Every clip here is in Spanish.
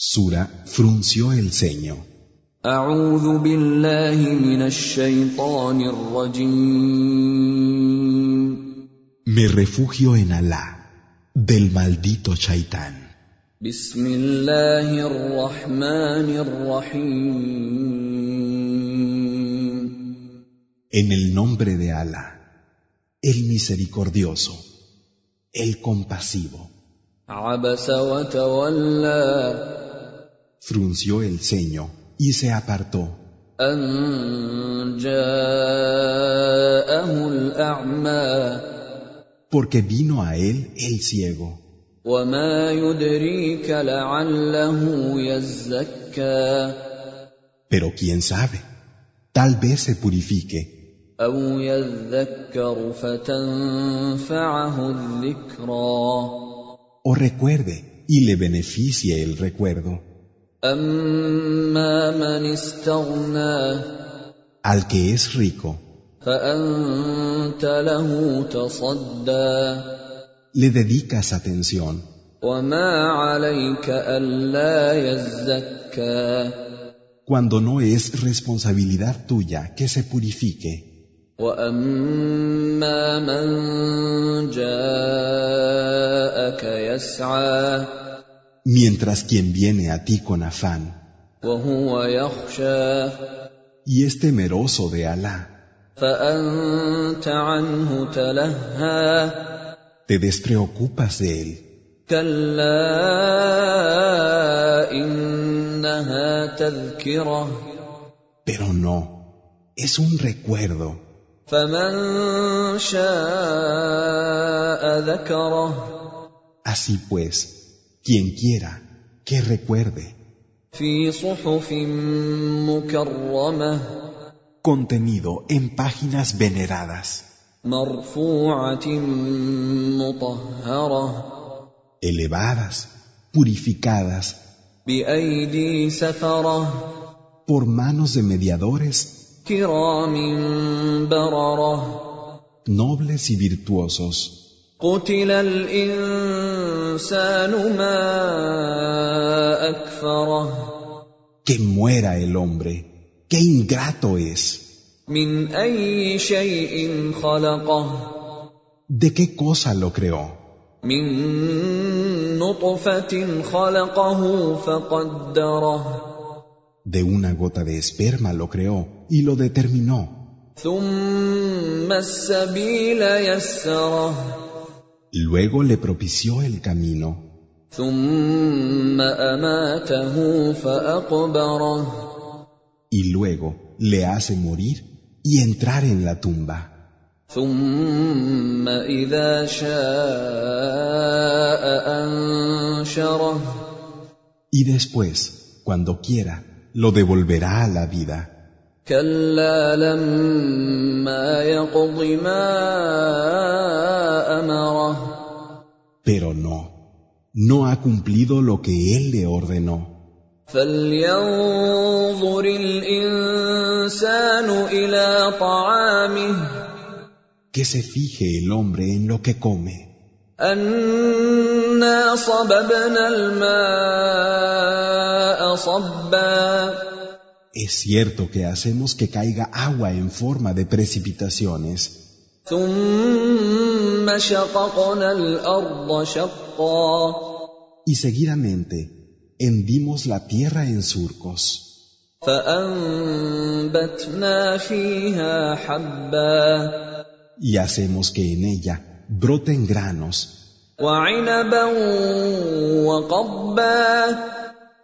Sura frunció el ceño. Me refugio en Alá, del maldito Chaitán. En el nombre de Alá, el misericordioso, el compasivo frunció el ceño y se apartó. Porque vino a él el ciego. Pero quién sabe, tal vez se purifique. O recuerde y le beneficie el recuerdo. أما من استغنى Al que es rico, فأنت له تصدى le dedicas atención وما عليك ألا يزكى cuando no es responsabilidad tuya que se purifique. واما من جاءك يسعى mientras quien viene a ti con afán y es temeroso de Alá. Te despreocupas de él. Pero no, es un recuerdo. Así pues, quien quiera que recuerde. Contenido en páginas veneradas. Elevadas, purificadas. Por manos de mediadores. Nobles y virtuosos. قتل الانسان ما اكفره Que muera el hombre, qué ingrato es. من اي شيء خلقه ¿De qué cosa lo creó? من نطفه خلقه فقدره De una gota de esperma lo creó y lo determinó. ثم السبيل يسره Luego le propició el camino. ثم اماته فاقبره y luego le hace morir y entrar en la tumba. ثم اذا شاء انشره Y después, cuando quiera, lo devolverá a la vida. كلا لما يقض ما امره Pero no, no ha cumplido lo que él le ordenó. فلينظر الانسان الى طعامه Que se fije el hombre en lo que come. انا صببنا الماء صبا Es cierto que hacemos que caiga agua en forma de precipitaciones Y seguidamente hendimos la tierra en surcos. Y hacemos que en ella broten granos,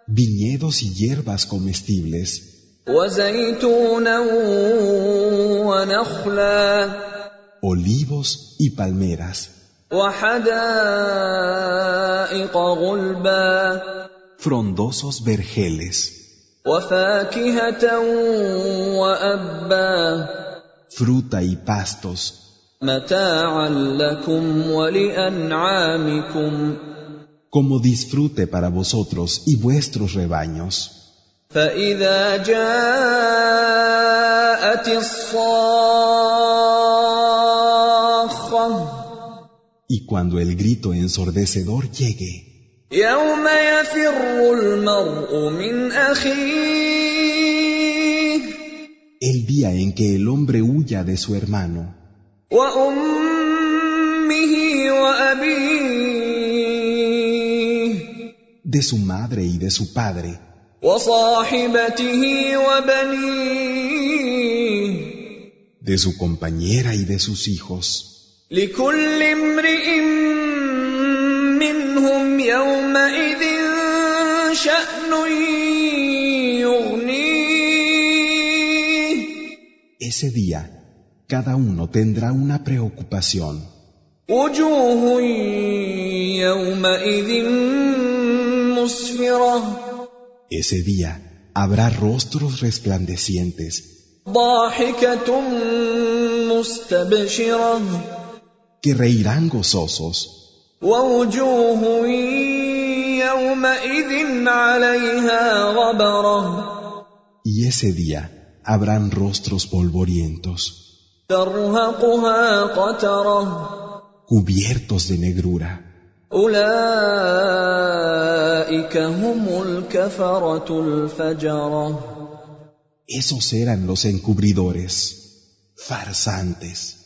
viñedos y hierbas comestibles, olivos y palmeras, وحدائق غلبا frondosos vergeles, وفاكهه وابا fruta y pastos, متاعا لكم ولانعامكم como disfrute para vosotros y vuestros rebaños. فاذا جاءت الصاخه Y cuando el grito ensordecedor llegue, يوم يفر المرء من اخيه El día en que el hombre huya de su hermano, وامه وابيه de su madre y de su padre, وصاحبته وبنيه de su compañera y de sus hijos. لكل امرئ منهم يومئذ شأن يغنيه Ese día, cada uno tendrá una preocupación. وجوه يومئذ مسفرة Ese día habrá rostros resplandecientes, ضاحكة مستبشرة que reirán gozosos. Y ese día habrán rostros polvorientos, cubiertos de negrura. Esos eran los encubridores, farsantes.